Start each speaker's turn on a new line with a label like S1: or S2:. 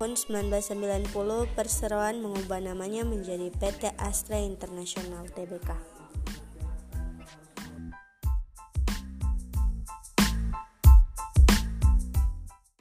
S1: Tahun 1990, perseroan mengubah namanya menjadi PT Astra International Tbk.